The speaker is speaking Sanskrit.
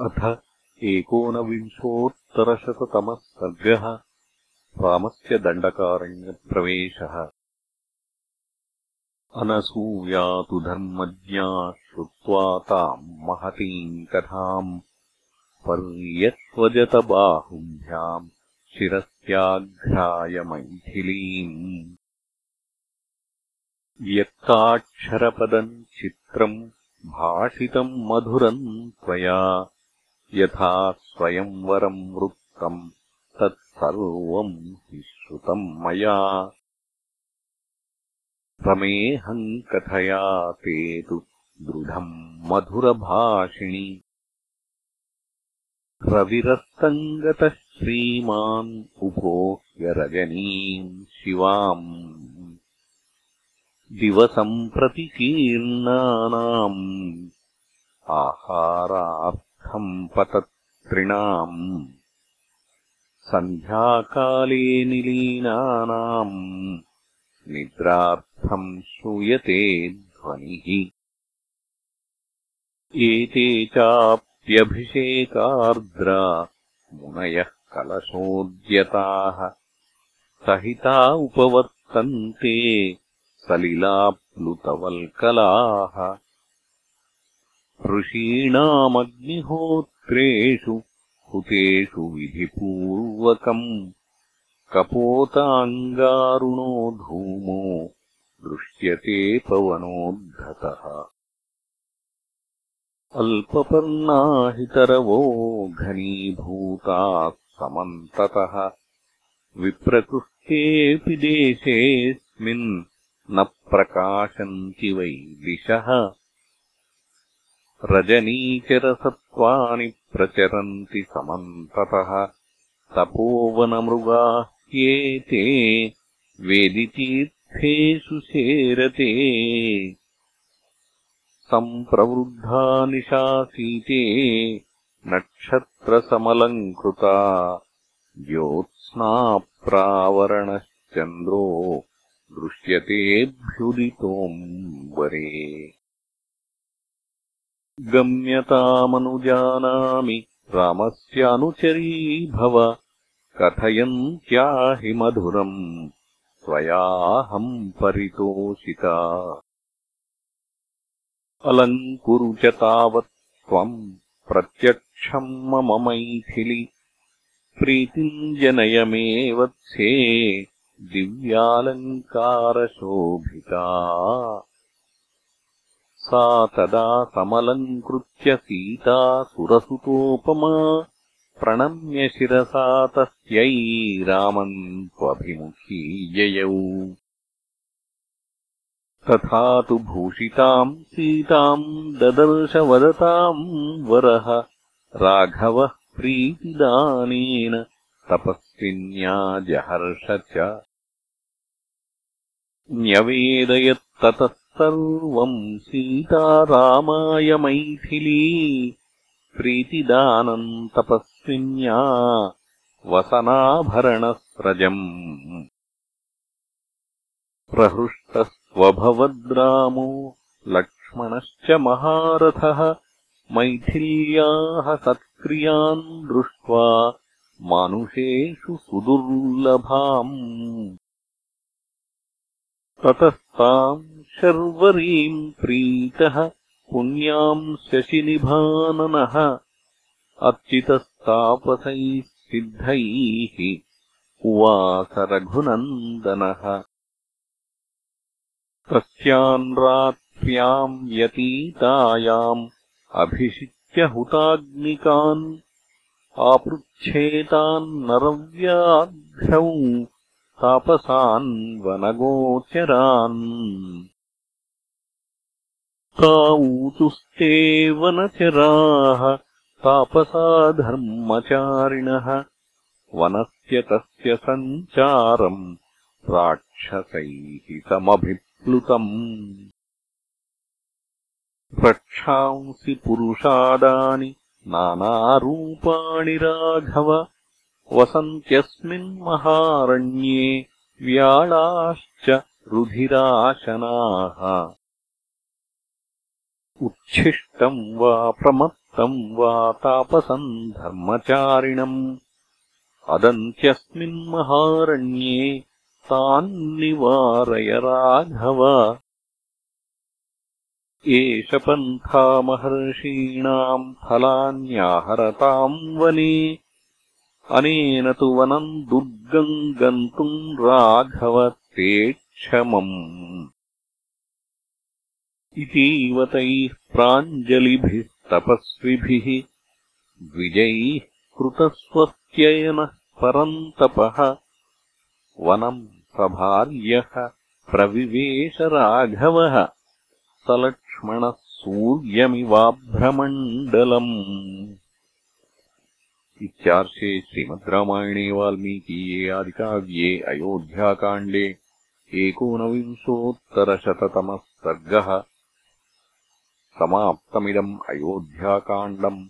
अथ एकोनविंशोत्तरशततमः सर्गः रामस्य दण्डकारण्यप्रवेशः। अनसूया तु धर्मज्ञा श्रुत्वा ताम् महतीम् कथाम् पर्यस्वजतबाहुभ्याम् शिरस्याघ्राय मैथिलीम्। व्यक्ताक्षरपदम् चित्रम् भाषितम् मधुरम् त्वया यथा स्वयंवरम् वृत्तम् तत्सर्वम् हि श्रुतम् मया। रमेऽहम् कथया ते तु दृढम् मधुरभाषिणि। रविरस्तम् गतः श्रीमान् उपोह्य रजनीम् शिवाम्। दिवसम् प्रतिकीर्णानाम्। आहारात् पतत्रिणाम्। सन्ध्याकाले निलीनानाम्। निद्रार्थम् श्रूयते ध्वनिः। एते चाप्यभिषेकार्द्रा मुनयः कलशोद्यताः। सहिता उपवर्तन्ते सलिलाप्लुतवल्कलाः ऋषीणामग्निहोत्रेषु हुतेषु विधिपूर्वकम् कपोताङ्गारुणो धूमो दृश्यते पवनोद्धतः। अल्पपर्णाहितरवो घनीभूताः समन्ततः विप्रकृष्टेऽपि देशेऽस्मिन् न प्रकाशन्ति वै दिशः रजनीचरसत्त्वानि प्रचरन्ति समन्ततः। तपोवनमृगाः ह्येते वेदितीर्थेषु शेरते सम्प्रवृद्धा निशासीते नक्षत्रसमलङ्कृता ज्योत्स्नाप्रावरणश्चन्द्रो दृश्यतेऽभ्युदितोऽम्बरे गम्यतामनुजानामि रामस्यानुचरी भव कथयन्त्या हि मधुरम् त्वयाहम् परितोषिता। अलङ्कुरु च तावत् त्वम् प्रत्यक्षम् मम मैथिलि। प्रीतिम् जनय मे वत्से दिव्यालङ्कारशोभिता सा तदा समलङ्कृत्य सीता सुरसुतोपमा प्रणम्य शिरसा तस्यै रामम् त्वभिमुखी ययौ। तथा तु भूषिताम् सीताम् ददर्श वदताम् वरः राघवः प्रीतिदानेन तपस्विन्या जहर्ष च। न्यवेदयत्ततः सर्वम् सीता रामाय मैथिली प्रीतिदानम् तपस्विन्या वसनाभरणस्रजम्। प्रहृष्टस्त्वभवद्रामो लक्ष्मणश्च महारथः मैथिल्याः सत्क्रियान् दृष्ट्वा मानुषेषु सुदुर्लभाम्। ततस्ताम् शर्वरीम् प्रीतः पुण्याम् शशिनिभाननः अर्चितस्तापसैः सिद्धैः उवास रघुनन्दनः। तस्याम् रात्र्याम् व्यतीतायाम् अभिषिच्य हुताग्निकान् आपृच्छेतान्नरव्याघ्रौ तापसान् वनगोचरान् तावूतुस्ते वनचराः तापसा धर्मचारिणः वनस्य तस्य सञ्चारम् राक्षसैः समभिप्लुतम्। रक्षांसि पुरुषादानि नानारूपाणि राघव वसन्त्यस्मिन्महारण्ये व्याळाश्च रुधिराशनाः उच्छिष्टम् वा प्रमत्तम् तम् वा तापसम् धर्मचारिणम्। अदन्त्यस्मिन्महारण्ये तान्निवारय राघव। एष पन्था महर्षीणाम् फलान्याहरताम् वने। अनेन तु वनम् दुर्गम् गन्तुम् राघव ते क्षमम् इतीव तैः प्राञ्जलिभिस्तपस्विभिः द्विजैः कृतस्वस्त्ययनः परन्तपः वनम् सभार्यः प्रविवेश राघवः सलक्ष्मणः सूर्यमिवाभ्रमण्डलम्। इत्यार्षे श्रीमद् रामायणे वाल्मीकीये आदिकाव्ये अयोध्याकाण्डे एकोनविंशोत्तरशततमः सर्गः समाप्तमिदम् अयोध्याकाण्डम्